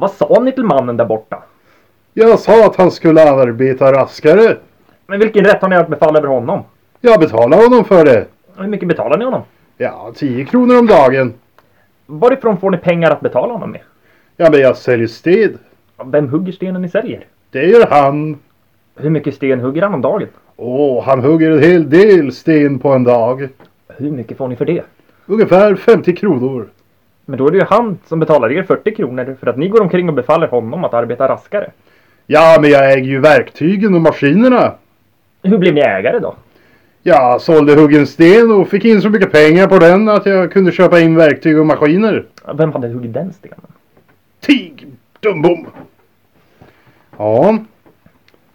Vad sa ni till mannen där borta? Jag sa att han skulle arbeta raskare. Men vilken rätt har ni att befalla över honom? Jag betalar honom för det. Hur mycket betalar ni honom? Ja, 10 kronor om dagen. Varifrån får ni pengar att betala honom med? Ja, men jag säljer sten. Vem hugger stenen ni säljer? Det gör han. Hur mycket sten hugger han om dagen? Åh, han hugger en hel del sten på en dag. Hur mycket får ni för det? Ungefär 50 kronor. Men då är det ju han som betalar er 40 kronor för att ni går omkring och befaller honom att arbeta raskare. Ja, men jag äger ju verktygen och maskinerna. Hur blev ni ägare då? Jag sålde huggen sten och fick in så mycket pengar på den att jag kunde köpa in verktyg och maskiner. Vem hade huggit den stenen? Tig! Dumbom! Ja.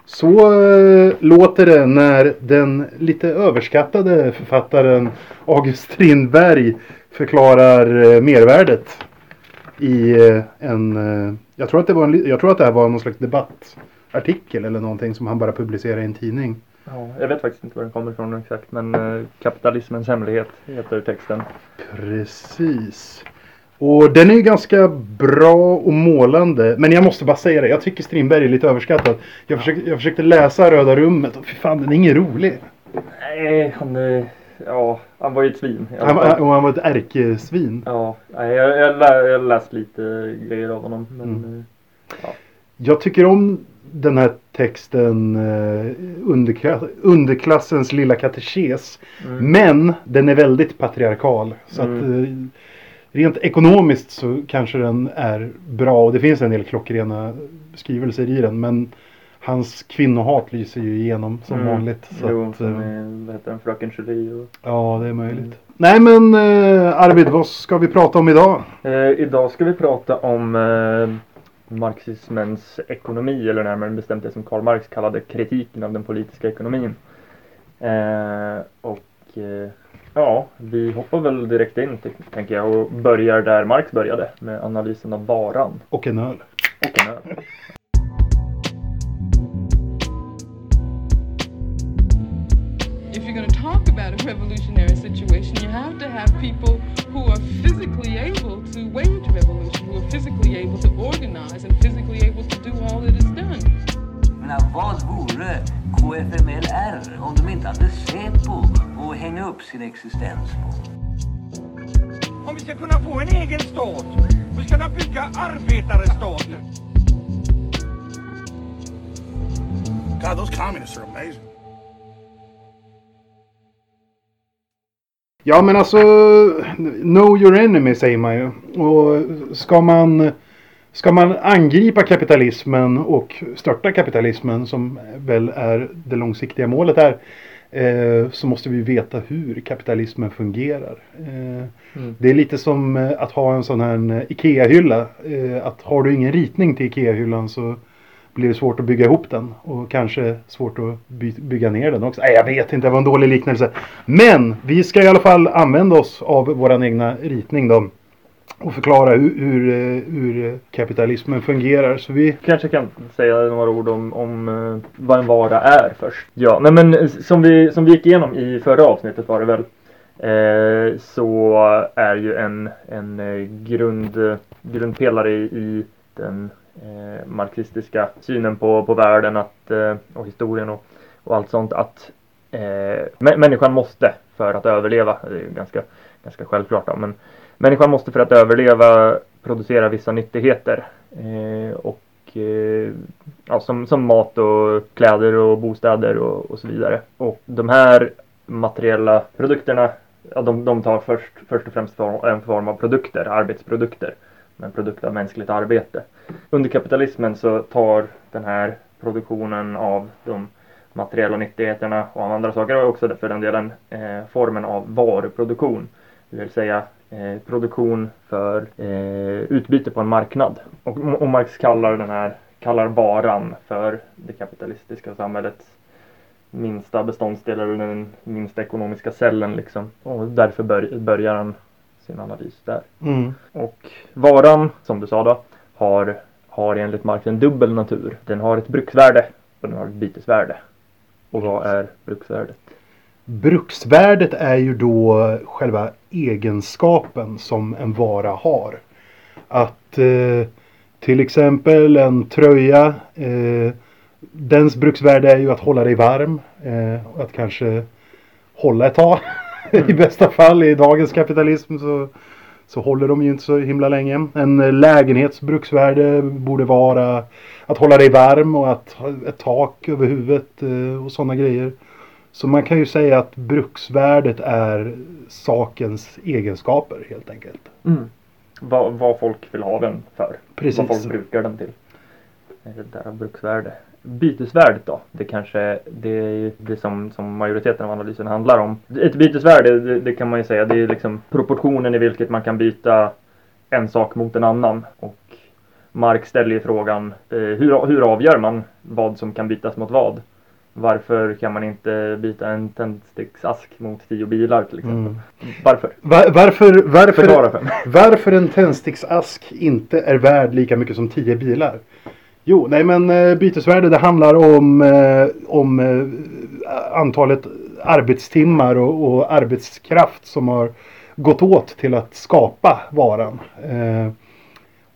Så eh, låter det när den lite överskattade författaren August Strindberg förklarar eh, mervärdet i eh, en... Eh, jag, tror att det var en, jag tror att det här var någon slags debattartikel eller någonting som han bara publicerade i en tidning. Ja, jag vet faktiskt inte var den kommer ifrån exakt men Kapitalismens hemlighet heter texten. Precis. Och den är ju ganska bra och målande. Men jag måste bara säga det. Jag tycker Strindberg är lite överskattad. Jag försökte, jag försökte läsa Röda rummet och fy fan den är ingen rolig. Nej, han... eh, Ja, han var ju ett svin. Han, och han var ett ärkesvin. Ja, jag, jag, lä, jag har läst lite grejer av honom. Men, Mm. eh, Jag tycker om den här texten eh, underkla- Underklassens lilla katekes. mm. Men den är väldigt patriarkal. Så att Mm. eh, rent ekonomiskt så kanske den är bra. Och det finns en del klockrena skrivelser i den. Men hans kvinnohat lyser ju igenom som Mm. vanligt. Så Jo, att, som eh, är, vad heter den, Fröken Julie och... ja, det är möjligt. Mm. Nej men eh, Arvid, vad ska vi prata om idag? Eh, idag ska vi prata om eh, marxismens ekonomi, eller närmare bestämt det som Karl Marx kallade kritiken av den politiska ekonomin. Eh, och eh, ja, vi hoppar väl direkt in tänker jag och börjar där Marx började med analysen av varan Och en öl. och en öl. If you're going to talk about a revolutionary situation, you have to have people who are physically able to wage revolution, who are physically able to organize and physically able to do all that is done. Jag menar, vad vore KFMLR om de inte hade SÄPO att hänga upp sin existens på? Om vi ska kunna få en egen stat, vi ska kunna bygga arbetarestaten. God, those communists are amazing. Ja men alltså, know your enemy säger man ju. Och ska man, ska man angripa kapitalismen och störta kapitalismen som väl är det långsiktiga målet här. Eh, så måste vi veta hur kapitalismen fungerar. Eh, Det är lite som att ha en sån här IKEA-hylla. Eh, att har du ingen ritning till IKEA-hyllan så blir det svårt att bygga ihop den. Och kanske svårt att by- bygga ner den också. Nej, jag vet inte, det var en dålig liknelse. Men vi ska i alla fall använda oss av vår egna ritning då. Och förklara hur, hur, hur kapitalismen fungerar. Så vi... kanske kan säga några ord om, om eh, vad en vara är först. Ja, nej men eh, som vi, som vi gick igenom i förra avsnittet var det väl. Eh, så är ju en, en grund, grundpelare i, i den eh, marxistiska synen på, på världen att, eh, och historien och, och allt sånt att eh, människan måste för att överleva, det är ju ganska, ganska självklart då, men människan måste för att överleva producera vissa nyttigheter. Eh, och eh, ja, som, som mat och kläder och bostäder och, och så vidare. Och de här materiella produkterna, ja, de, de tar först, först och främst form, en form av produkter, arbetsprodukter. En produkt av mänskligt arbete. Under kapitalismen så tar den här produktionen av de materiella nyttigheterna och av andra saker och också för den delen eh, formen av varuproduktion. Det vill säga eh, produktion för eh, utbyte på en marknad. Och, och Marx kallar den här kallar varan för det kapitalistiska samhällets minsta beståndsdel eller den minsta ekonomiska cellen liksom. Och därför bör, börjar han sin analys där. Mm. Och varan, som du sa då, har, har enligt Marx en dubbel natur. Den har ett bruksvärde och den har ett bytesvärde. Och vad är bruksvärdet? Bruksvärdet är ju då själva egenskapen som en vara har. Att eh, Till exempel en tröja. Eh, dens bruksvärde är ju att hålla dig varm. Eh, och att kanske hålla ett tag. I bästa fall i dagens kapitalism så, så håller de ju inte så himla länge. En eh, lägenhets bruksvärde borde vara att hålla dig varm och att ha ett tak över huvudet eh, och sådana grejer. Så man kan ju säga att bruksvärdet är sakens egenskaper helt enkelt. Mm. Vad, vad folk vill ha den för. Precis. Vad folk brukar den till. Det är det där av bruksvärde. Bytesvärdet då? Det kanske det är det som, som majoriteten av analysen handlar om. Ett bytesvärde, det, det kan man ju säga, det är liksom proportionen i vilket man kan byta en sak mot en annan. Och Marx ställer ju frågan, eh, hur, hur avgör man vad som kan bytas mot vad? Varför kan man inte byta en tändsticksask mot tio bilar till exempel? Mm. Varför? Va- varför, varför, varför en tändsticksask inte är värd lika mycket som 10 bilar? Jo, nej men eh, bytesvärde det handlar om, eh, om eh, antalet arbetstimmar och, och arbetskraft som har gått åt till att skapa varan.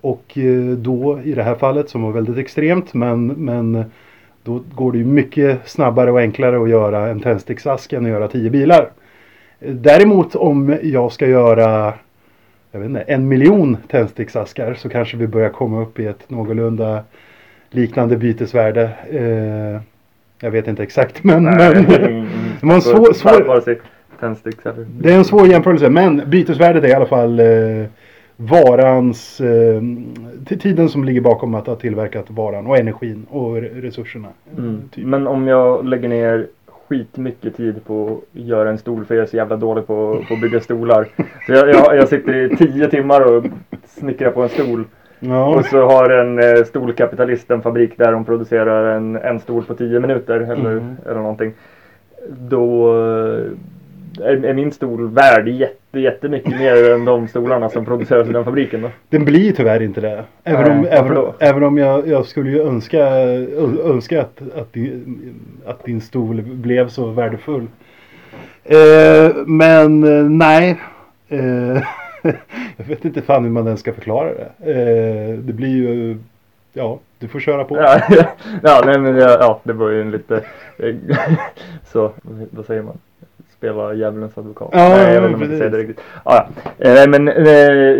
Och då i det här fallet som var väldigt extremt men, men då går det ju mycket snabbare och enklare att göra en tändsticksask än att göra tio bilar. Däremot om jag ska göra jag vet inte, en miljon tändsticksaskar så kanske vi börjar komma upp i ett någorlunda liknande bytesvärde. Eh, jag vet inte exakt men, men det var en svår, svår, Vare sig tändsticks eller... det är en svår jämförelse men bytesvärdet är i alla fall eh, varans, eh, till tiden som ligger bakom att ha tillverkat varan och energin och re- resurserna. Mm. Typ. Men om jag lägger ner skitmycket tid på att göra en stol för jag är så jävla dålig på, på att bygga stolar. Så jag, jag, jag sitter i tio timmar och snickrar på en stol. Ja. Och så har en eh, stolkapitalist en fabrik där de producerar en, en stol på tio minuter eller, Mm. eller någonting. Då eh, är, är min stol värd jätte, jättemycket mer än de stolarna som produceras i den fabriken då. Den blir tyvärr inte det. Även Nej, om, även, även om jag, jag skulle ju önska, önska att, att, din, att din stol blev så värdefull. Eh, men eh, nej. Eh, jag vet inte fan hur man ens ska förklara det. Eh, det blir ju, ja, du får köra på. Ja, ja nej men ja, ja, det var ju en lite så, vad säger man? Spela djävulens advokat. Ja, nej, jag vet inte om jag säga det riktigt. Ja, ja. Eh, men eh,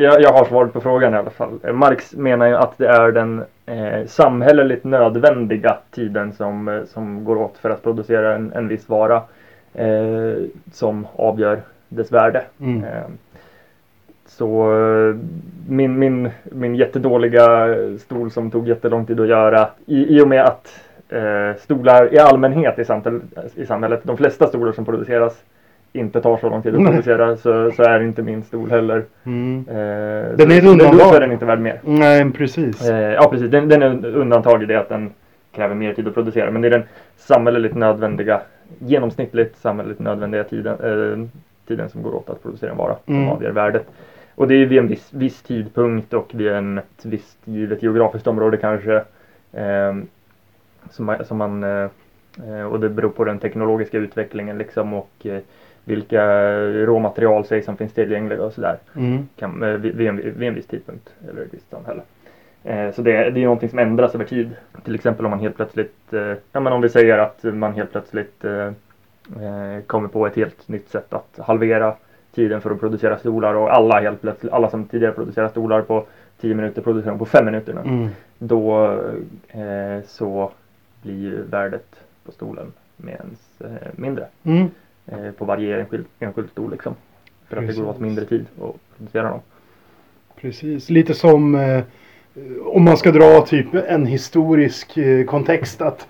jag, jag har svaret på frågan i alla fall. Eh, Marx menar ju att det är den eh, samhälleligt nödvändiga tiden som, eh, som går åt för att producera en, en viss vara eh, som avgör dess värde. Mm. Så eh, min, min, min jättedåliga stol som tog jättelång tid att göra i, i och med att eh, stolar i allmänhet i samhället, i samhället, de flesta stolar som produceras inte tar så lång tid att producera så, så är inte min stol heller. Mm. Eh, Den är ett undantag. Då är den inte värd mer. Nej, precis. Eh, ja precis, den, den är undantag i det att den kräver mer tid att producera. Men det är den samhälleligt nödvändiga, genomsnittligt samhälleligt nödvändiga tiden, eh, tiden som går åt att producera en vara Mm. som avgör värdet. Och det är vid en viss, viss tidpunkt och vid en, ett visst givet geografiskt område kanske. Eh, som, man- som man, eh, eh, och det beror på den teknologiska utvecklingen liksom och eh, vilka råmaterial säg som finns tillgängliga och sådär Mm. kan, eh, vid, vid, en, vid en viss tidpunkt eller ett visst samhälle. Eh, så det, det är någonting som ändras över tid. Till exempel om man helt plötsligt, eh, ja men om vi säger att man helt plötsligt eh, eh, kommer på ett helt nytt sätt att halvera tiden för att producera stolar och alla helt plötsligt, alla som tidigare producerade stolar på 10 minuter producerar dem på 5 minuter nu. Mm. Då eh, så blir ju värdet på stolen med ens eh, mindre Mm. eh, på varje enskild, enskild stol liksom. För att det går åt Precis. mindre tid att producera dem. Precis, lite som eh, om man ska dra typ en historisk eh, kontext att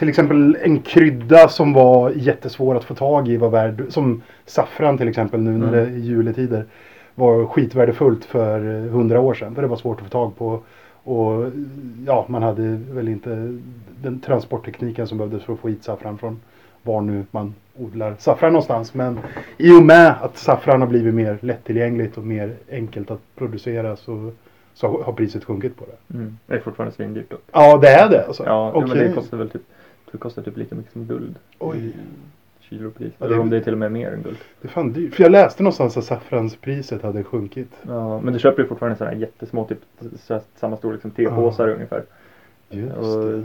till exempel en krydda som var jättesvår att få tag i var värd, som saffran till exempel nu när Mm. det är juletider, var skitvärdefullt för eh, hundra år sedan. För det var svårt att få tag på och ja, man hade väl inte den transporttekniken som behövdes för att få hit saffran från var nu man odlar saffran någonstans. Men i och med att saffran har blivit mer lättillgängligt och mer enkelt att producera så, så har priset sjunkit på det. Mm. Det är fortfarande svindyrt dock. Ja, det är det alltså? Ja, Okej. men det kostar väl typ det kostar typ lika mycket som guld. Oj. kilopris. Ja, Eller det- om det är till och med mer än guld. Det är fan dyrt. För jag läste någonstans att saffranspriset hade sjunkit. Ja, men du köper ju fortfarande sådana här jättesmå, typ så- samma storlek som tepåsar ungefär. Just Och det.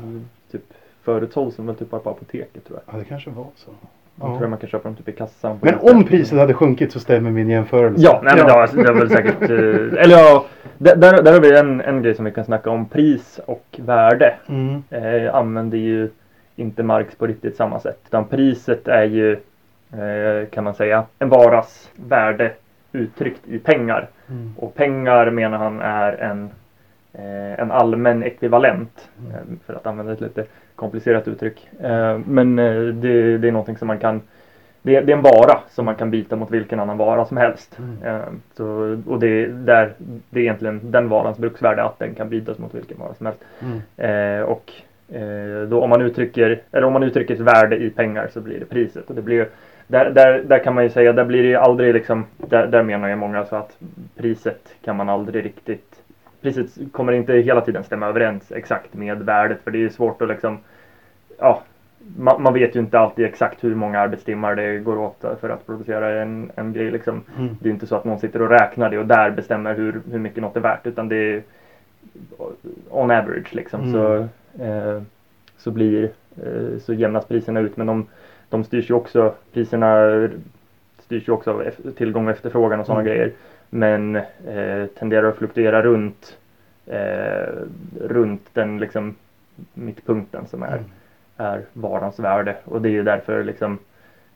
typ förut såldes de väl typ bara på apoteket tror jag. Ja, det kanske var så. Jag tror Ja. man kan köpa dem typ i kassan. Men om priset hade sjunkit så stämmer min jämförelse. Ja, nej men har, det har väl säkert... eh, eller ja, där, där där har vi en, en grej som vi kan snacka om. Pris och värde Mm. eh, använder ju inte Marx på riktigt samma sätt. Utan priset är ju, eh, kan man säga, en varas värde uttryckt i pengar. Mm. Och pengar menar han är en, eh, en allmän ekvivalent. Eh, för att använda ett lite komplicerat uttryck. Men det, det är någonting som man kan det, det är en vara som man kan byta mot vilken annan vara som helst. Mm. Så, och det, där, det är egentligen den varans bruksvärde att den kan bytas mot vilken vara som helst. Mm. Eh, och då om man uttrycker, eller om man uttrycker ett värde i pengar så blir det priset. Och det blir, där, där, där kan man ju säga, där blir det ju aldrig liksom, där, där menar ju många så att priset kan man aldrig riktigt, priset kommer inte hela tiden stämma överens exakt med värdet för det är ju svårt att liksom, ja, man, man vet ju inte alltid exakt hur många arbetstimmar det går åt för att producera en, en grej liksom. Mm. Det är inte så att någon sitter och räknar det och där bestämmer hur, hur mycket något är värt utan det är on average liksom Mm. så, eh, så blir eh, så jämnas priserna ut men de, de styrs ju också priserna styrs ju också av tillgång och efterfrågan och sådana Mm. grejer men eh, tenderar att fluktuera runt eh, runt den liksom mittpunkten som är Mm. är varans värde och det är ju därför liksom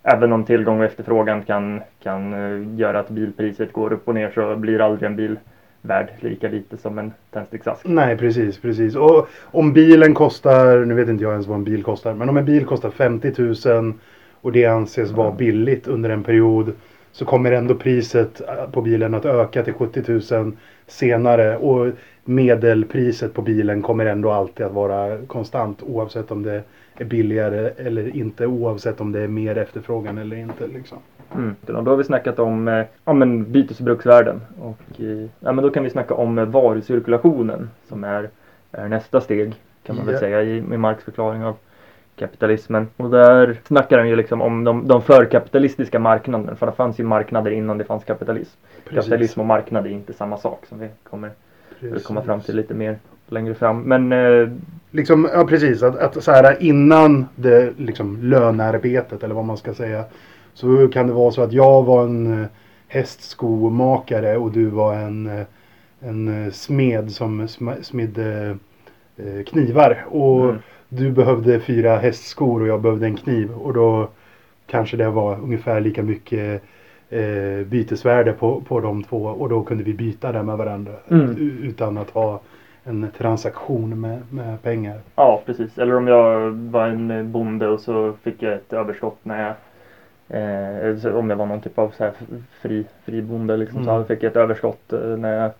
även om tillgång och efterfrågan kan, kan eh, göra att bilpriset går upp och ner så blir aldrig en bil värd lika lite som en tändsticksask. Nej, precis, precis. Och om bilen kostar, nu vet inte jag ens vad en bil kostar, men om en bil kostar 50 000 och det anses vara billigt under en period så kommer ändå priset på bilen att öka till 70 000 senare och medelpriset på bilen kommer ändå alltid att vara konstant oavsett om det är billigare eller inte oavsett om det är mer efterfrågan eller inte. Liksom. Mm. Och då har vi snackat om eh, ja, men bytes och eh, ja, men då kan vi snacka om eh, varucirkulationen som är, är nästa steg kan man väl Ja. säga i, i Marx förklaring av kapitalismen. Och där snackar han ju liksom om de, de förkapitalistiska marknaderna. För det fanns ju marknader innan det fanns kapitalism. Kapitalism och marknad är inte samma sak som vi kommer att komma fram till lite mer längre fram. Men eh, Liksom, ja precis, att, att så här innan det liksom lönearbetet eller vad man ska säga. Så kan det vara så att jag var en eh, hästskomakare och du var en, eh, en eh, smed som sm- smidde knivar. Och Mm. du behövde fyra hästskor och jag behövde en kniv. Och då kanske det var ungefär lika mycket eh, bytesvärde på, på de två. Och då kunde vi byta det med varandra. Mm. Utan att ha en transaktion med, med pengar. Ja, precis. Eller om jag var en bonde och så fick jag ett överskott när jag eh, så om jag var någon typ av så här fri, fri bonde liksom, så Mm. fick jag ett överskott eh, när jag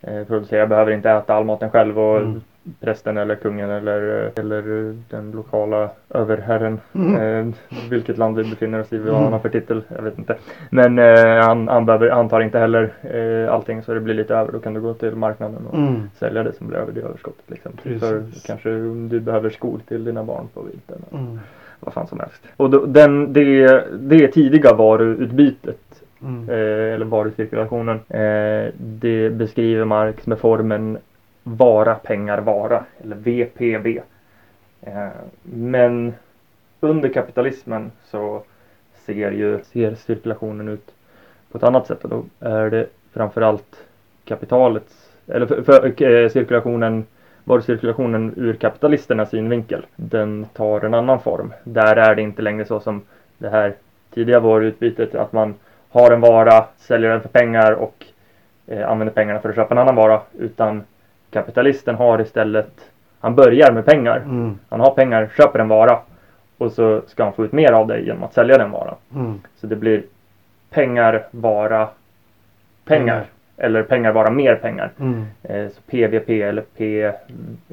eh, producerar. Jag behöver inte äta all maten själv och Mm. prästen eller kungen eller, eh, eller den lokala överherren. Mm. Eh, vilket land vi befinner oss i, vad Mm. han har för titel, jag vet inte. Men eh, han, han, behöver, han tar inte heller eh, allting så det blir lite över. Då kan du gå till marknaden och Mm. sälja det som blir över det överskottet. Liksom. För kanske du behöver skor till dina barn på vintern. Vad fan som helst. Och då, den, det, det tidiga varuutbytet Mm. eh, eller varucirkulationen. Eh, det beskriver Marx med formen vara, pengar, vara. Eller VPV. Eh, men under kapitalismen så ser ju ser cirkulationen ut på ett annat sätt. Och då är det framförallt kapitalets, eller för, för, eh, cirkulationen varucirkulationen ur kapitalisternas synvinkel. Den tar en annan form. Där är det inte längre så som det här tidiga varuutbytet att man har en vara, säljer den för pengar och eh, använder pengarna för att köpa en annan vara. Utan kapitalisten har istället, han börjar med pengar. Mm. Han har pengar, köper en vara och så ska han få ut mer av det genom att sälja den varan. Mm. Så det blir pengar, vara, pengar. Pengar. Eller pengar, vara, mer pengar. Mm. Eh, så PVP eller P...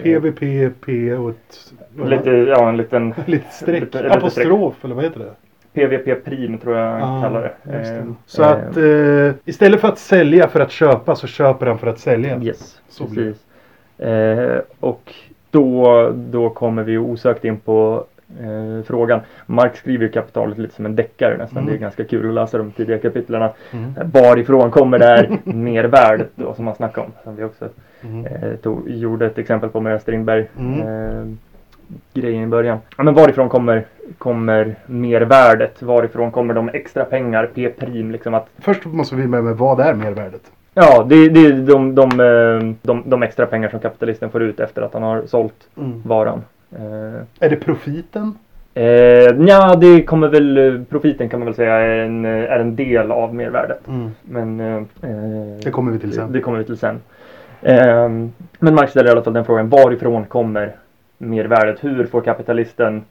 PVP, P och ett... Lite, ja en liten Lite streck. Lite- lite Apostrof eller vad heter det? PVP prim tror jag Ah, kallar det. det. Eh, Så att eh, istället för att sälja för att köpa så köper han för att sälja. Yes, Så precis. Eh, och då, då kommer vi osökt in på eh, frågan. Marx skriver kapitalet lite som en deckare nästan. Mm. Det är ganska kul att läsa de tidiga kapitlerna. Mm. Eh, Varifrån kommer det här mervärdet då som man snackar om. Som vi också Mm. eh, tog, gjorde ett exempel på med Strindberg. Mm. Eh, grejen i början. Ja, men varifrån kommer, kommer mervärdet? Varifrån kommer de extra pengar? P-prim liksom att Först måste vi med, med vad är mervärdet? Ja, det, det är de, de, eh, de, de extra pengar som kapitalisten får ut efter att han har sålt Mm. varan. Eh, Är det profiten? eh, ja, det kommer väl, profiten kan man väl säga är en, är en del av mervärdet. Mm. Men eh, eh, Det kommer vi till sen. Det kommer vi till sen. Eh, men Marx ställer i alla fall den frågan, varifrån kommer mervärdet? Hur får kapitalisten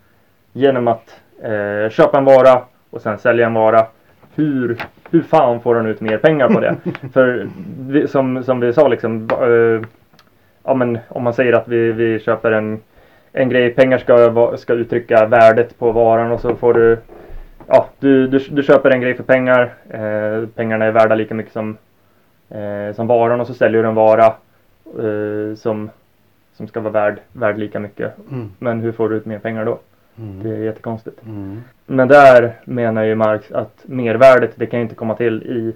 genom att eh, köpa en vara och sen sälja en vara, hur, hur fan får han ut mer pengar på det? För vi, som, som vi sa liksom, eh, ja men om man säger att vi, vi köper en, en grej, pengar ska, ska uttrycka värdet på varan och så får du Ja, du, du, du köper en grej för pengar. Eh, pengarna är värda lika mycket som, eh, som varan och så säljer du en vara eh, som, som ska vara värd, värd lika mycket. Mm. Men hur får du ut mer pengar då? Det Mm. är jättekonstigt. Mm. Men där menar ju Marx att mervärdet det kan inte komma till i,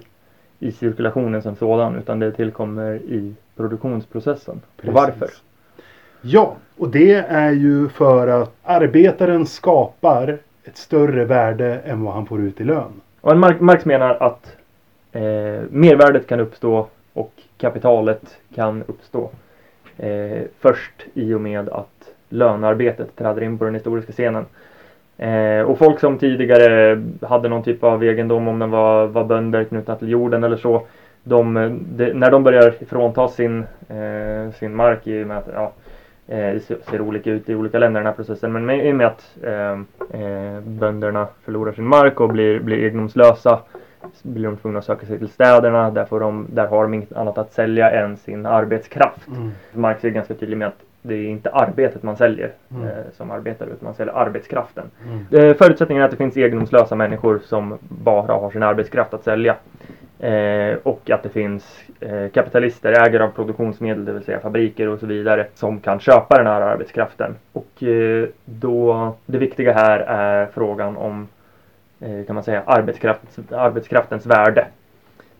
i cirkulationen som sådan utan det tillkommer i produktionsprocessen. Och varför? Ja, och det är ju för att arbetaren skapar ett större värde än vad han får ut i lön. Och Marx, menar att eh, mervärdet kan uppstå och kapitalet kan uppstå eh, först i och med att lönearbetet träder in på den historiska scenen. Eh, och folk som tidigare hade någon typ av egendom, om den var, var bönder knutna till jorden eller så, de, de, när de börjar frånta sin, eh, sin mark i och med att ja, det ser- olika ut i olika länder den här processen, men i och med att eh, eh, bönderna förlorar sin mark och blir, blir egendomslösa blir de tvungna att söka sig till städerna. Där, får de, där har de inget annat att sälja än sin arbetskraft. Mm. Marx är ganska tydlig med att det är inte arbetet man säljer Mm. eh, som arbetare utan man säljer arbetskraften. Mm. Eh, förutsättningen är att det finns egendomslösa människor som bara har sin arbetskraft att sälja. Eh, och att det finns eh, kapitalister, ägare av produktionsmedel, det vill säga fabriker och så vidare, som kan köpa den här arbetskraften. Och eh, då, det viktiga här är frågan om, eh, kan man säga, arbetskraftens, arbetskraftens värde.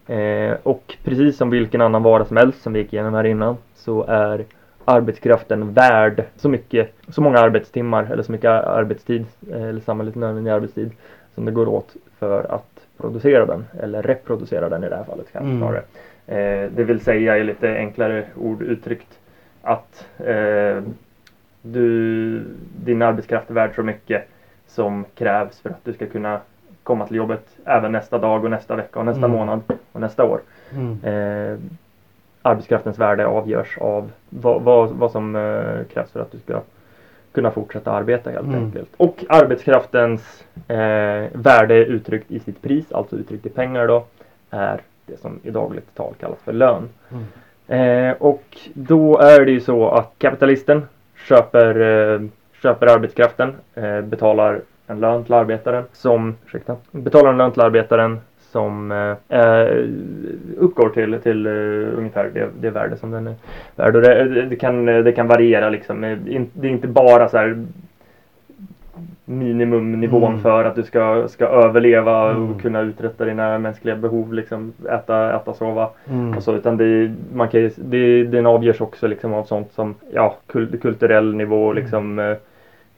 Eh, och precis som vilken annan vara som helst som vi gick igenom här innan så är arbetskraften värd så mycket, så många arbetstimmar eller så mycket arbetstid eh, eller samhälleligt nödvändig arbetstid som det går åt för att producera den eller reproducera den i det här fallet kanske Mm. snarare. Eh, det vill säga i lite enklare ord uttryckt att eh, du, din arbetskraft är värd så mycket som krävs för att du ska kunna komma till jobbet även nästa dag och nästa vecka och nästa Mm. månad och nästa år. Mm. Eh, arbetskraftens värde avgörs av vad, vad, vad som eh, krävs för att du ska kunna fortsätta arbeta helt Mm. enkelt. Och arbetskraftens eh, värde uttryckt i sitt pris, alltså uttryckt i pengar då, är det som i dagligt tal kallas för lön. Mm. Eh, och då är det ju så att kapitalisten köper, eh, köper arbetskraften, eh, betalar en lön till arbetaren som, ursäkta, betalar en lön till arbetaren som eh, uppgår till, till eh, ungefär det, det värde som den är värd. Och det, det, kan, det kan variera liksom. Eh, Det är inte bara så här minimumnivån Mm. för att du ska, ska överleva Mm. och kunna uträtta dina mänskliga behov. Liksom, äta, äta, sova Mm. och så, utan det, man kan, det, den avgörs också liksom av sånt som ja, kul, kulturell nivå, liksom, eh,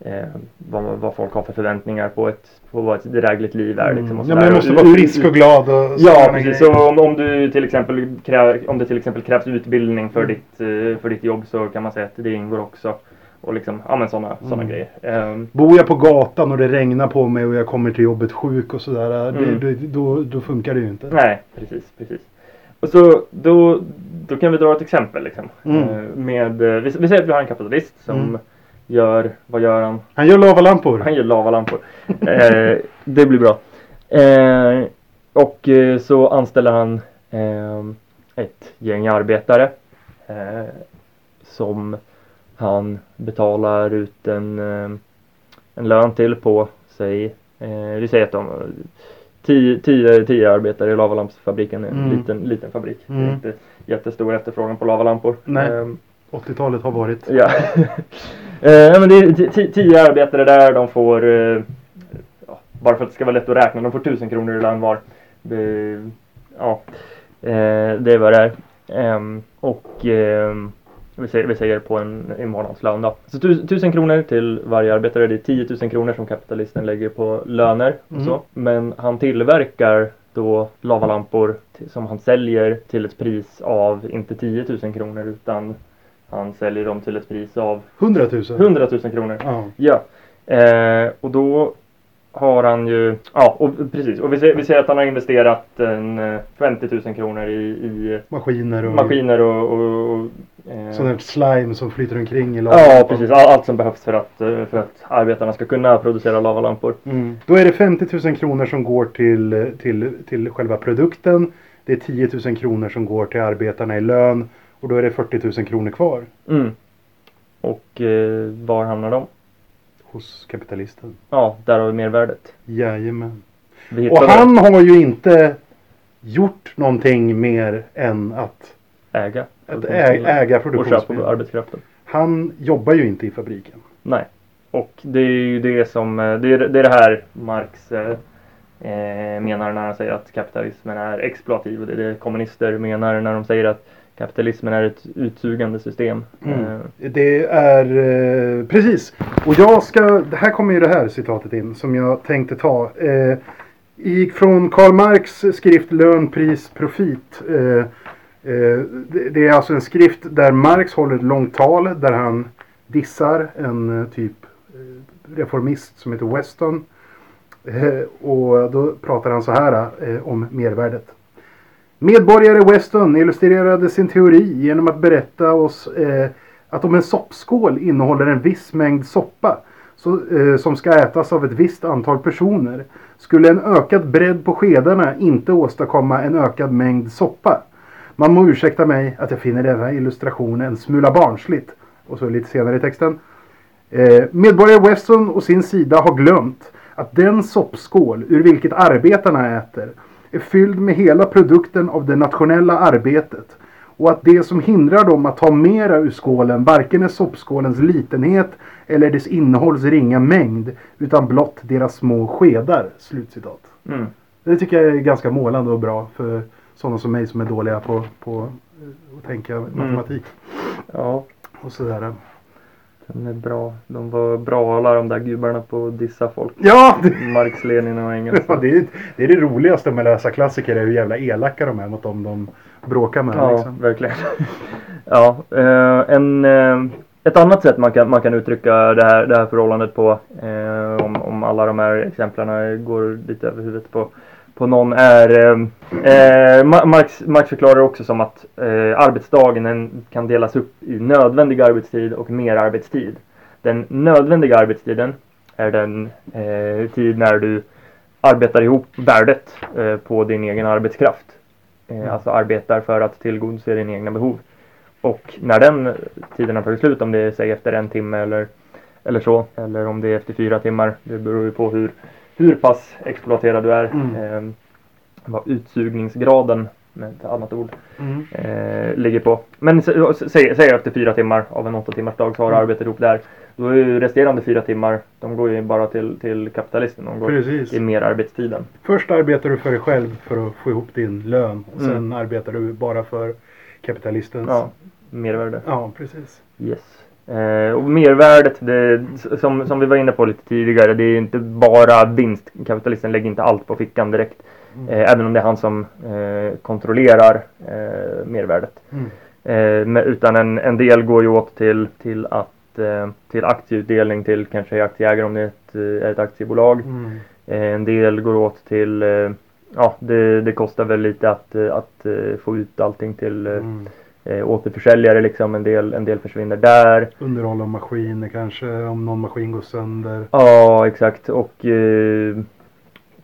eh, vad, vad folk har för förväntningar på, ett, på vad ett drägligt liv är. Liksom, och Mm. ja, men jag måste vara frisk och glad. Och Ja, precis. Så om, om du till exempel krä, om det till exempel krävs utbildning för, Mm. ditt, eh, för ditt jobb så kan man säga att det ingår också. Och liksom, ja men sådana såna Mm. grejer. Ehm, Bor jag på gatan och det regnar på mig och jag kommer till jobbet sjuk och sådär. Mm. Det, det, då, då funkar det ju inte. nej, precis, precis. Och så då, då kan vi dra ett exempel liksom. Mm. Eh, med, eh, vi, vi säger att vi har en kapitalist som Mm. gör, vad gör han? Han gör lavalampor. Han gör lavalampor. eh, det blir bra. Eh, och så anställer han eh, ett gäng arbetare som han betalar ut en, eh, en lön till på, säg, eh, vi säger att de tio, tio, tio arbetare i lavalampsfabriken, en Mm. liten, liten fabrik. Det Mm. är inte jättestor efterfrågan på lavalampor. Nej. Eh, 80-talet har varit. Ja. Eh, men det är ti- ti- tio arbetare där, de får, eh, ja, bara för att det ska vara lätt att räkna, de får tusen kronor i lön var. Det, ja, eh, det är vad det är. Ehm, och ehm, vi, säger, vi säger på en, en månadslön då. Så tu, tusen kronor till varje arbetare, det är 10 000 kronor som kapitalisten lägger på löner och Mm. så. Men han tillverkar då lavalampor som han säljer till ett pris av inte 10 000 kronor utan han säljer dem till ett pris av 100 000. 100 000 kronor. Ja. Ja. Eh, och då har han ju, ja och precis, och vi ser, vi ser att han har investerat en eh, 50 000 kronor i, i Maskiner och maskiner och, och, och eh, sån här slime som flyter omkring i Ja lavan. precis, All, allt som behövs för att, eh, för att arbetarna ska kunna producera lavalampor. Mm. Då är det 50 000 kronor som går till, till, till själva produkten. Det är 10 000 kronor som går till arbetarna i lön. Och då är det 40 000 kronor kvar Mm. Och eh, var hamnar de? Hos kapitalisten. Ja, där har vi mervärdet. Jajamän. Vi Och han har ju inte gjort någonting mer än att, äga. att äga och köpa produktionsmedel. arbetskraften. Han jobbar ju inte i fabriken. Nej. Och det är ju det som, eh, det är det, är det här Marx eh, eh, menar när han säger att kapitalismen är exploativ. Och det är det kommunister menar när de säger att kapitalismen är ett utsugande system. Mm. Eh, Det är eh, precis. Och jag ska, här kommer ju det här citatet in som jag tänkte ta. Eh, i, från Karl Marx skrift Lön, pris, profit. Eh, eh, det, är alltså en skrift där Marx håller ett långt tal där han dissar en eh, typ reformist som heter Weston. Och då pratar han så här om mervärdet. Medborgare Weston illustrerade sin teori genom att berätta oss eh, att om en soppskål innehåller en viss mängd soppa så, eh, som ska ätas av ett visst antal personer skulle en ökad bredd på skedarna inte åstadkomma en ökad mängd soppa. Man må ursäkta mig att jag finner denna illustration en smula barnsligt. Och så lite senare i texten. Eh, medborgare Weston och sin sida har glömt att den soppskål ur vilket arbetarna äter är fylld med hela produkten av det nationella arbetet och att det som hindrar dem att ta mera ur skålen varken är soppskålens litenhet eller dess innehålls ringa mängd utan blott deras små skedar. Slutcitat. mm. Det tycker jag är ganska målande och bra för sådana som mig som är dåliga på, på att tänka matematik Ja, och sådär. Den är bra. De var bra alla de där gubbarna på att dissa folk. Ja! Marx, Lenin och Engels. ja, det, är, det är det roligaste med att läsa klassiker är hur jävla elaka de är mot dem de bråkar med. Ja, Liksom. verkligen. ja, eh, en, eh, ett annat sätt man kan, man kan uttrycka det här, det här förhållandet på, eh, om, om alla de här exemplen går lite över huvudet på, på någon, är eh, eh, Ma- Marx, Marx förklarar också som att eh, arbetsdagen kan delas upp i nödvändig arbetstid och merarbetstid. Den nödvändiga arbetstiden är den eh, tid när du arbetar ihop värdet eh, på din egen arbetskraft. Eh, Alltså arbetar för att tillgodose dina egna behov. Och när den tiden har tagit slut, om det är säg efter en timme eller, eller så, eller om det är efter fyra timmar, det beror ju på hur, hur pass exploaterad du är. Mm. Eh, vad utsugningsgraden, med ett annat ord, Mm. eh, ligger på. Men sä- säg, säg efter fyra timmar av en åtta timmars dag så har du Mm. arbetat ihop där. Då är ju resterande fyra timmar, de går ju bara till, till kapitalisten. De går Precis. till merarbetstiden. Först arbetar du för dig själv för att få ihop din lön. Och sen Mm. arbetar du bara för kapitalistens. Ja, mervärde. ja precis. Yes. Eh, och mervärdet, det, som, som vi var inne på lite tidigare, det är inte bara vinst. Kapitalisten lägger inte allt på fickan direkt. Eh, även om det är han som eh, kontrollerar eh, mervärdet. Mm. Eh, men, utan en, en del går ju åt till, till, att, eh, till aktieutdelning till kanske aktieägare om det är ett, eh, ett aktiebolag. Mm. En del går åt till, ja det, det kostar väl lite att, att få ut allting till Mm. Eh, återförsäljare liksom. En del, en del försvinner där. Underhåll av maskiner kanske. Om någon maskin går sönder. Ja, exakt. Och, eh,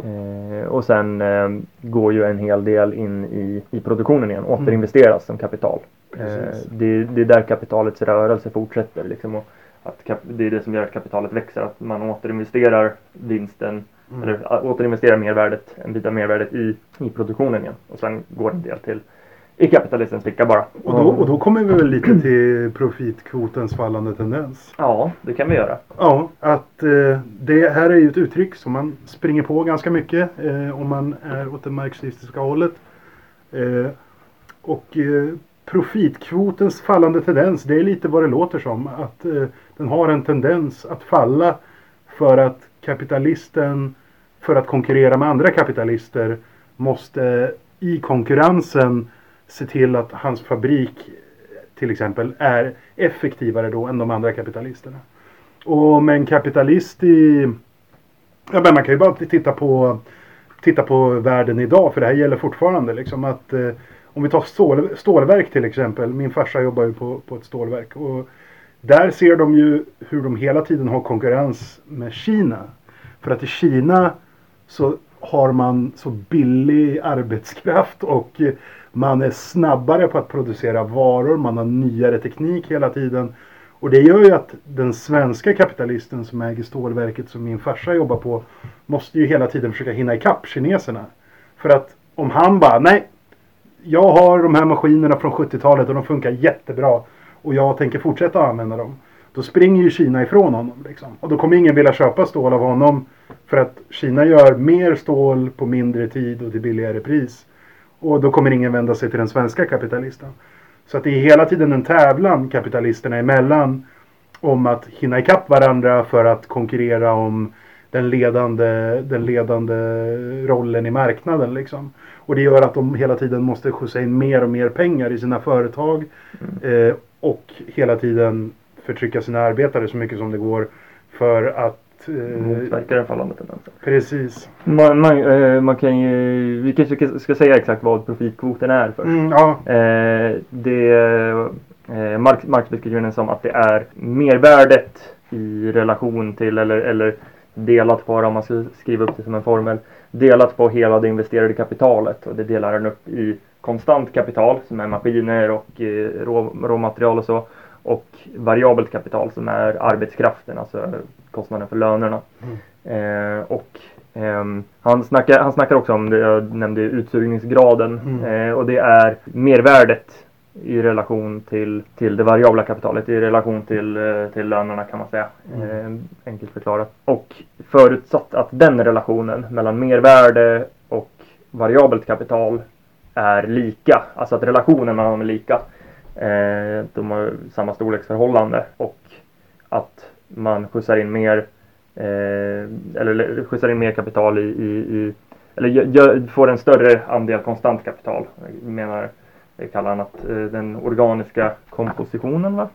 eh, och sen eh, går ju en hel del in i, i produktionen igen. Återinvesteras som kapital. Eh, det, det är där kapitalets rörelse fortsätter. Liksom, och att kap, det är det som gör att kapitalet växer. Att man återinvesterar vinsten. Mm. Eller återinvesterar mervärdet, en bit av mervärdet i, i produktionen igen. Och sen går en del till, i kapitalistens ficka bara. Och då, och då kommer vi väl lite till profitkvotens fallande tendens. Ja, det kan vi göra. Ja, att eh, det här är ju ett uttryck som man springer på ganska mycket eh, om man är åt det marxistiska hållet. Eh, och eh, profitkvotens fallande tendens, det är lite vad det låter som. Att eh, den har en tendens att falla för att kapitalisten, för att konkurrera med andra kapitalister, måste i konkurrensen se till att hans fabrik till exempel är effektivare då än de andra kapitalisterna. Och med en kapitalist i... Ja, men man kan ju bara titta på, titta på världen idag för det här gäller fortfarande. Liksom att, eh, om vi tar stål, stålverk till exempel. Min farsa jobbar ju på, på ett stålverk. Och där ser de ju hur de hela tiden har konkurrens med Kina. För att i Kina så har man så billig arbetskraft och eh, man är snabbare på att producera varor, man har nyare teknik hela tiden. Och det gör ju att den svenska kapitalisten som äger stålverket som min farsa jobbar på måste ju hela tiden försöka hinna ikapp kineserna. För att om han bara, nej, jag har de här maskinerna från 70-talet och de funkar jättebra och jag tänker fortsätta använda dem. Då springer ju Kina ifrån honom. Liksom. Och då kommer ingen vilja köpa stål av honom för att Kina gör mer stål på mindre tid och till billigare pris. Och då kommer ingen vända sig till den svenska kapitalisten. Så att det är hela tiden en tävlan kapitalisterna emellan om att hinna ikapp varandra för att konkurrera om den ledande, den ledande rollen i marknaden. Liksom. Och det gör att de hela tiden måste skjutsa in mer och mer pengar i sina företag. Eh, och hela tiden förtrycka sina arbetare så mycket som det går för att eh, Motverka den fallande tendensen. Precis. Man, man, eh, man kan ju, vi kanske ska, ska säga exakt vad profitkvoten är först. Mm, ja, Eh, det, eh, Marx, Marx beskriver den som att det är mervärdet i relation till eller, eller delat på, om man ska skriva upp det som en formel, delat på hela det investerade kapitalet och det delar den upp i konstant kapital som är maskiner och eh, rå, råmaterial och så och variabelt kapital som är arbetskraften, alltså kostnaden för lönerna. Eh, och ehm, han, snackar, han snackar också om det jag nämnde utsugningsgraden Mm. eh, och det är mervärdet i relation till, till det variabla kapitalet, i relation till, eh, till lönerna kan man säga. Eh, enkelt förklarat. Och förutsatt att den relationen mellan mervärde och variabelt kapital är lika, alltså att relationen mellan dem är lika. Eh, de har samma storleksförhållande och att man skjutsar in mer eh, eller skjutsar in mer kapital i, i, i eller gö- gö- får en större andel konstant kapital. Jag menar, det kallar han att eh, den organiska kompositionen va?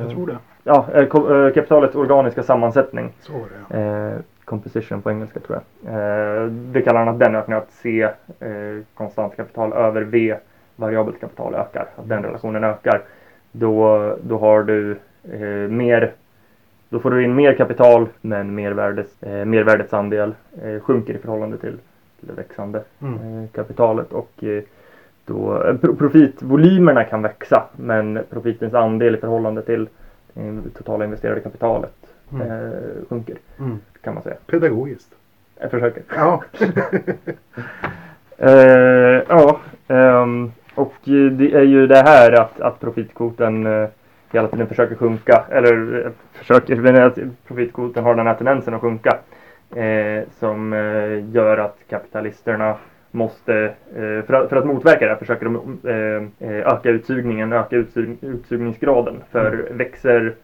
Jag tror det. Ja, kapitalets organiska sammansättning. Så var det. ja. Composition på engelska tror jag. Det kallar han att den ökar, att C konstant kapital över V variabelt kapital ökar. Att den relationen ökar. Då, då har du eh, mer då får du in mer kapital men mervärdes, eh, mervärdets andel eh, sjunker i förhållande till, till det växande Mm. eh, kapitalet. Och eh, då, eh, pro- profitvolymerna kan växa men profitens andel i förhållande till eh, totala investerade kapitalet Mm. eh, sjunker Mm. kan man säga. Pedagogiskt. Jag försöker. Ja. Eh, ja, ehm, och eh, det är ju det här att, att profitkvoten eh, hela tiden försöker sjunka. Eller eh, försöker, men profitkvoten har den här tendensen att sjunka. Eh, som gör att kapitalisterna måste, för, att, för att motverka det här försöker de öka utsugningen, öka utsug, utsugningsgraden. För växer,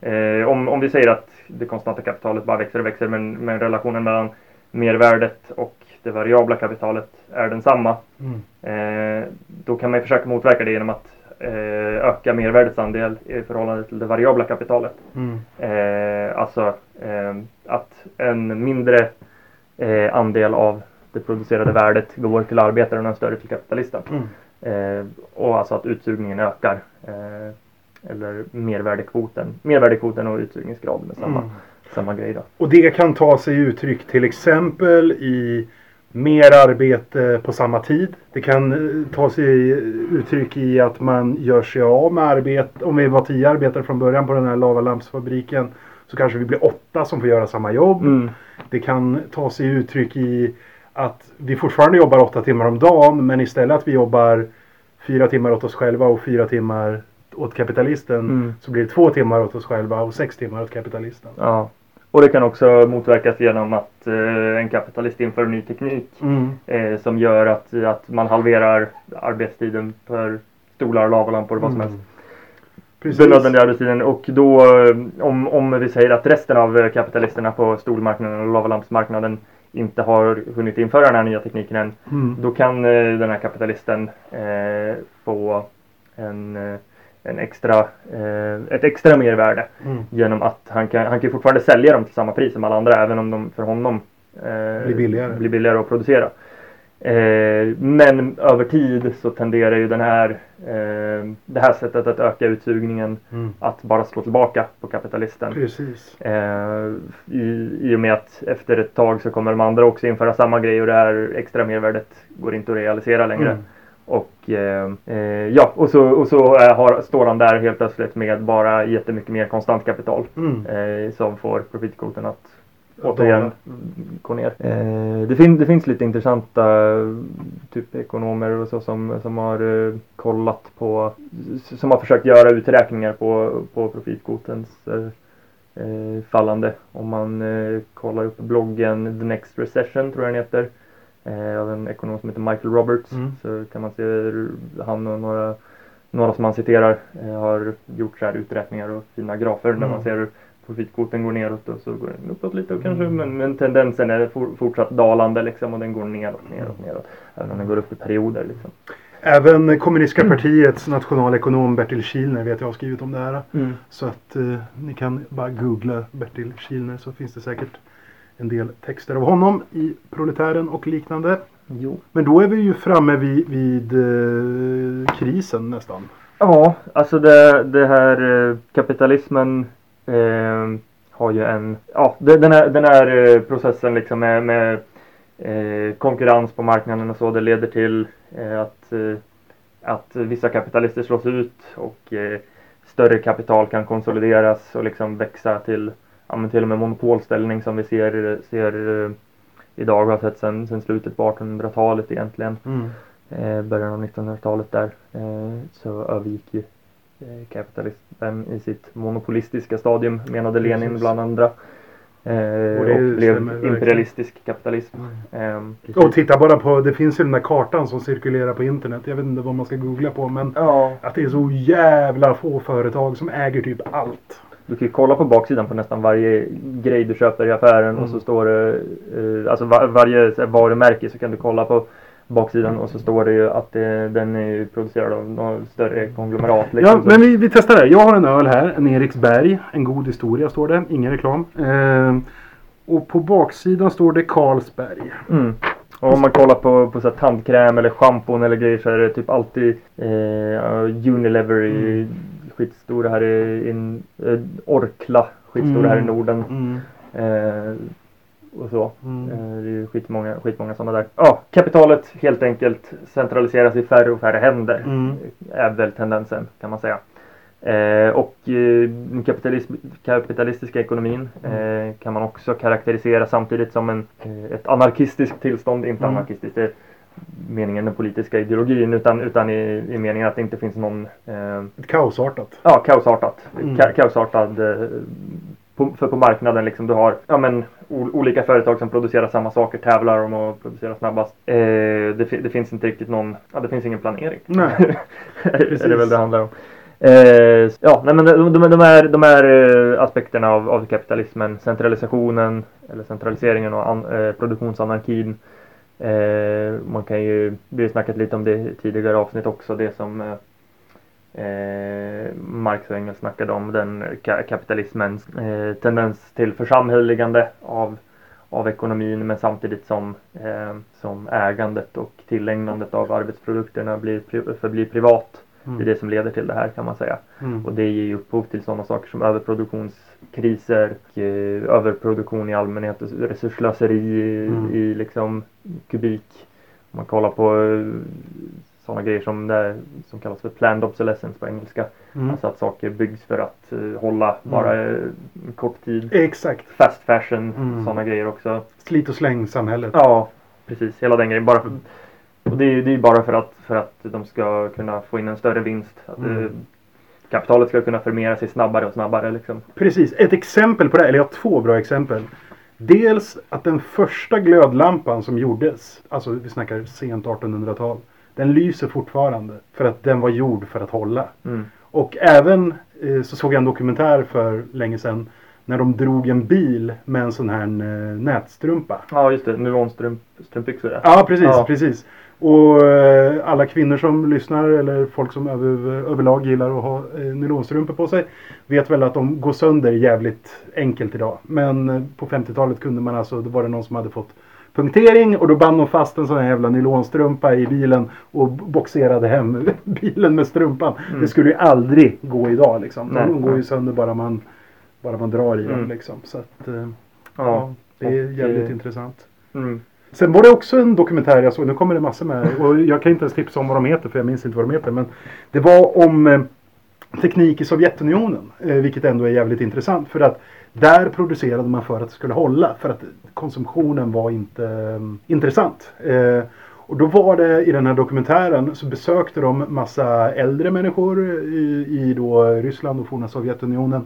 eh, om, om vi säger att det konstanta kapitalet bara växer och växer men, men relationen mellan mervärdet och det variabla kapitalet är densamma. Mm. Eh, då kan man ju försöka motverka det genom att eh, öka mervärdets andel i förhållande till det variabla kapitalet. Mm. Eh, alltså eh, att en mindre eh, andel av det producerade värdet går till arbetaren och en större till kapitalisten. Mm. Eh, och alltså att utsugningen ökar. Eller mervärdekvoten. Mervärdekvoten och utsugningsgraden är samma, Mm. Och det kan ta sig uttryck till exempel i mer arbete på samma tid. Det kan eh, ta sig uttryck i att man gör sig av med arbete. Om vi var tio arbetare från början på den här lavalampsfabriken så kanske vi blir åtta som får göra samma jobb. Mm. Det kan ta sig uttryck i att vi fortfarande jobbar åtta timmar om dagen men istället att vi jobbar fyra timmar åt oss själva och fyra timmar åt kapitalisten. Mm. Så blir det två timmar åt oss själva och sex timmar åt kapitalisten. Ja. Och det kan också motverkas genom att eh, en kapitalist inför ny teknik Mm. eh, som gör att, att man halverar arbetstiden för stolar, lavalampor och vad som Mm. helst. Precis. Den nödvändiga arbetstiden och då eh, om, om vi säger att resten av kapitalisterna på stolmarknaden och lavalampsmarknaden inte har hunnit införa den här nya tekniken än. Mm. Då kan den här kapitalisten eh, få en, en extra, eh, ett extra mervärde Mm. genom att han kan, han kan fortfarande sälja dem till samma pris som alla andra även om de för honom eh, Blir billigare. blir billigare att producera. Eh, men över tid så tenderar ju den här, det här sättet att öka utsugningen Mm. att bara slå tillbaka på kapitalisten. Precis. I, I och med att efter ett tag så kommer de andra också införa samma grej och det här extra mervärdet går inte att realisera längre. Mm. Och eh, eh, ja, och så, och så eh, har, står han där helt plötsligt med bara jättemycket mer konstant kapital. Mm. Eh, som får profitkvoten att återigen gå ner. Eh, det, fin- det finns lite intressanta typ ekonomer och så som, som har eh, kollat på, som har försökt göra uträkningar på, på profitkvotens eh, eh, fallande. Om man kollar upp bloggen The Next Recession tror jag den heter. Eh, av en ekonom som heter Michael Roberts. Mm. Så kan man se hur han och några, några som han citerar eh, har gjort så här uträkningar och fina grafer där Mm. man ser hur profitkvoten går neråt och så går den uppåt lite och kanske Mm. men, men tendensen är for, fortsatt dalande liksom och den går neråt, neråt, Mm. neråt. Även om den går upp i perioder liksom. Även kommunistiska partiets nationalekonom Bertil Kilner vet jag har skrivit om det här. Så att eh, ni kan bara googla Bertil Kilner så finns det säkert en del texter av honom i Proletären och liknande. Jo. Men då är vi ju framme vid, vid eh, krisen nästan. Ja, alltså det, det här eh, kapitalismen eh, har ju en, ja det, den här, den här eh, processen liksom med, med eh, konkurrens på marknaden och så det leder till att, att vissa kapitalister slås ut och större kapital kan konsolideras och liksom växa till ja, till och med monopolställning som vi ser, ser eh, idag har sett sedan sedan slutet på 1800-talet egentligen eh, början av 1900-talet där eh, så övergick ju eh, kapitalismen i sitt monopolistiska stadium menade Lenin Precis. bland andra. Eh, Och blev stämmer verkligen. imperialistisk kapitalism. Ehm, Och titta bara på, det finns ju den där kartan som cirkulerar på internet. Jag vet inte vad man ska googla på men ja, att det är så jävla få företag som äger typ allt. Du kan ju kolla på baksidan på nästan varje grej du köper i affären och så Mm. står det, eh, alltså var, varje varumärke så kan du kolla på baksidan och så står det ju att det, den är producerad av något större konglomerat. Ja, liksom. Så- men vi, vi testar det. Jag har en öl här, en Eriksberg. En god historia står det, ingen reklam. Eh, och på baksidan står det Carlsberg. Mm. Och om man kollar på, på så tandkräm eller schampon eller grejer så är det typ alltid eh, Unilever i skitstora här i, in, eh, Orkla skitstora här i Mm. Norden. Mm. Eh, och så. Mm. Eh, det är skitmånga, skitmånga sådana där. Ja, kapitalet helt enkelt centraliseras i färre och färre händer. Mm. Är väl tendensen kan man säga. Eh, och eh, den kapitalism, kapitalistiska ekonomin Mm. eh, kan man också karaktärisera samtidigt som en, ett anarkistiskt tillstånd. Inte Mm. anarkistiskt meningen den politiska ideologin utan, utan i, i meningen att det inte finns någon eh, Ett kaosartat. Ja, kaosartat. Mm. Ka kaosartad eh, på, för på marknaden liksom du har ja, men, o- olika företag som producerar samma saker tävlar om att producera snabbast. Eh, det, det finns inte riktigt någon, ja det finns ingen planering. Nej. är det väl det handlar om. Eh, ja, nej, men de, de, de, här, de här eh, aspekterna av, av kapitalismen, centralisationen eller centraliseringen och an, eh, produktionsanarkin. Eh, man kan ju, vi har snackat lite om det i tidigare avsnitt också, det som eh, eh, Marx och Engels snackade om, den ka kapitalismens eh, tendens till församhälligande av, av ekonomin men samtidigt som, eh, som ägandet och tillägnandet av arbetsprodukterna blir, pri- förblir privat. Det är det som leder till det här kan man säga. Mm. Och det ger ju upphov till sådana saker som överproduktionskriser, och, eh, överproduktion i allmänhet, och resurslöseri i, Mm. i liksom kubik. Om man kollar på sådana grejer som, det, som kallas för planned obsolescence på engelska. Mm. Alltså att saker byggs för att eh, hålla bara eh, en kort tid. Exakt. Fast fashion, Mm. sådana grejer också. Slit och släng samhället. Ja, precis. Hela den grejen. Bara för, Och det är ju bara för att, för att de ska kunna få in en större vinst. Att Mm. Kapitalet ska kunna förmera sig snabbare och snabbare liksom. Precis, ett exempel på det, eller jag har två bra exempel. Dels att den första glödlampan som gjordes, alltså vi snackar sent 1800-tal, den lyser fortfarande. För att den var gjord för att hålla. Mm. Och även eh, så såg jag en dokumentär för länge sedan när de drog en bil med en sån här eh, nätstrumpa. Ja just det, nylonstrumpbyxor. Ja, precis, Ja. precis. Och eh, alla kvinnor som lyssnar eller folk som över, överlag gillar att ha eh, nylonstrumpor på sig vet väl att de går sönder jävligt enkelt idag. Men eh, på 50-talet kunde man alltså, då var det någon som hade fått punktering och då band de fast en sån här jävla nylonstrumpa i bilen och boxerade hem bilen med strumpan. Det skulle ju aldrig gå idag liksom. Nej. De går ju sönder bara man, bara man drar i dem Mm. liksom. Så att, Ja. ja, det är Och, jävligt eh, intressant. Mm. Sen var det också en dokumentär jag såg, nu kommer det massor med och jag kan inte ens tipsa om vad de heter för jag minns inte vad de heter. Men det var om eh, teknik i Sovjetunionen. Eh, vilket ändå är jävligt intressant för att där producerade man för att det skulle hålla. För att konsumtionen var inte eh, intressant. Och då var det i den här dokumentären så besökte de massa äldre människor i, i då Ryssland och forna Sovjetunionen.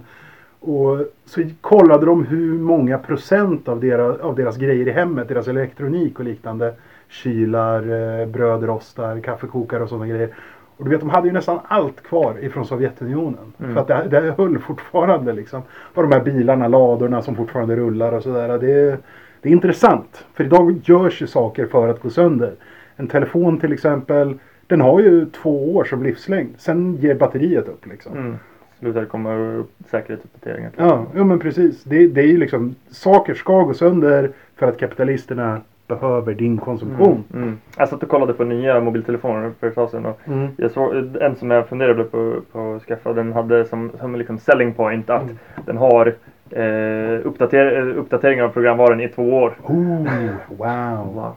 Och så kollade de hur många procent av deras, av deras grejer i hemmet, deras elektronik och liknande. Kylar, eh, brödrostar, kaffekokare och sådana grejer. Och du vet, de hade ju nästan allt kvar ifrån Sovjetunionen. Mm. För att det, det höll fortfarande liksom. Och de här bilarna, ladorna som fortfarande rullar och sådär. Det, är- det är intressant. För idag görs ju saker för att gå sönder. En telefon till exempel. Den har ju två år som livslängd. Sen ger batteriet upp liksom. Mm. Slutar komma upp säkerhetsuppdateringar. Ja, ja men precis. Det, det är ju liksom, saker ska gå sönder för att kapitalisterna behöver din konsumtion. Mm. Mm. Jag satt och kollade på nya mobiltelefoner för ett tag sedan och Mm. jag såg en som jag funderade på, på att skaffa. Den hade som, som liksom selling point att Mm. den har eh, uppdater, uppdateringar av programvaran i två år. Oh, wow. Wow.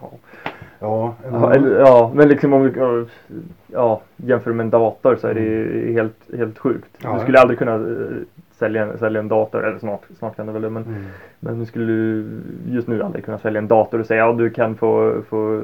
Ja, Ja, eller, ja, men liksom om du ja, jämför med en dator så är det ju helt, helt sjukt. Ja, du skulle ja. aldrig kunna eh, sälja, en- sälja en dator, eller snart, snart kan du väl men, Mm. men du skulle just nu aldrig kunna sälja en dator och säga ja du kan få, få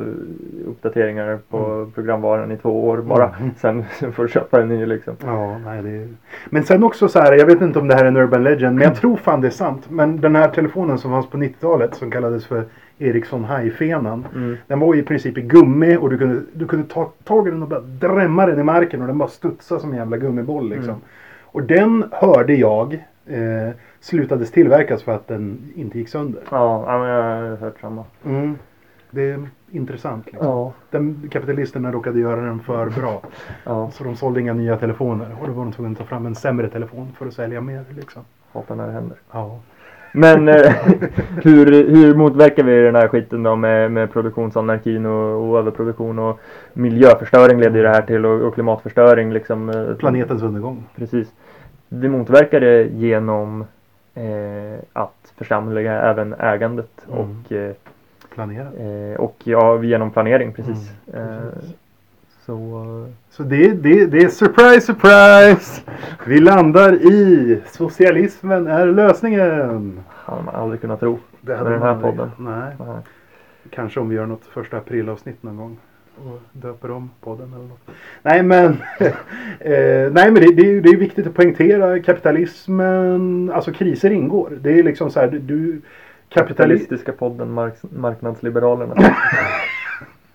uppdateringar på programvaran i två år bara. Mm. Sen, sen får du köpa en ny liksom. Ja, nej det är... Men sen också så här, jag vet inte om det här är en urban legend, men jag tror fan det är sant. Men den här telefonen som fanns på 90-talet som kallades för Ericsson High-fenan. Mm. Den var i princip i gummi och du kunde, du kunde ta tag i den och bara drämma den i marken och den bara studsade som en jävla gummiboll liksom. Mm. Och den hörde jag eh, slutades tillverkas för att den inte gick sönder. Ja, men jag har hört samma. Mm. Det är intressant. Liksom. Ja. Den, kapitalisterna råkade göra den för bra. Ja, Så de sålde inga nya telefoner. Och då var de tvungna att ta fram en sämre telefon för att sälja mer. Liksom. hatar när det händer. Ja. Men eh, hur, hur motverkar vi den här skiten då med, med produktionsanarkin och, och överproduktion och miljöförstöring leder ju det här till och, och klimatförstöring liksom. eh, Planetens undergång. Precis. Vi motverkar det genom eh, att församliga även ägandet Mm. och, eh, Planera. eh, och ja, genom planering precis. Mm, Eh, precis. Så Så det, det, det är surprise, surprise! Vi landar i socialismen är lösningen. hade man aldrig kunnat tro. Det Med den här aldrig- podden. Nej. Nej. Kanske om vi gör något första aprilavsnitt någon gång. Och döper om podden eller något. Nej men, eh, nej, men det, det, det är viktigt att poängtera kapitalismen. Alltså kriser ingår. Det är liksom så här. Du, du kapitalist... Kapitalistiska podden mark Marknadsliberalerna.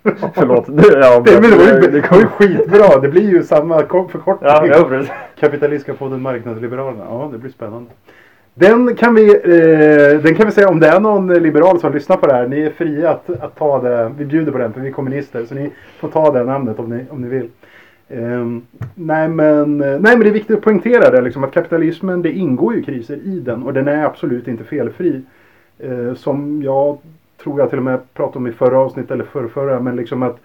Förlåt. Det, ja, Det, men det, var ju, det var ju skitbra. Det blir ju samma förkortning. Ja. Kapitalistiska podden Marknadsliberalerna. Ja, det blir spännande. Den kan, vi, eh, den kan vi säga om det är någon liberal som lyssnar på det här. Ni är fria att, att ta det. Vi bjuder på den för vi är kommunister. Så ni får ta det namnet om ni, om ni vill. Ehm, nej, men, nej men det är viktigt att poängtera det. Liksom, att kapitalismen, det ingår ju kriser i den. Och den är absolut inte felfri. Eh, som jag tror jag till och med pratade om i förra avsnittet eller förrförra. Men liksom att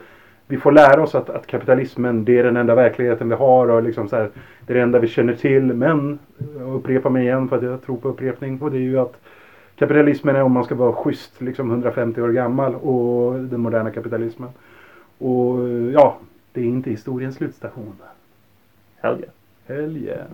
vi får lära oss att, att kapitalismen det är den enda verkligheten vi har och liksom så här, det är det enda vi känner till. Men jag upprepar mig igen för att jag tror på upprepning. Och det är ju att kapitalismen är om man ska vara schysst liksom 150 år gammal och den moderna kapitalismen. Och ja, det är inte historiens slutstation. Hell yeah. Hell yeah.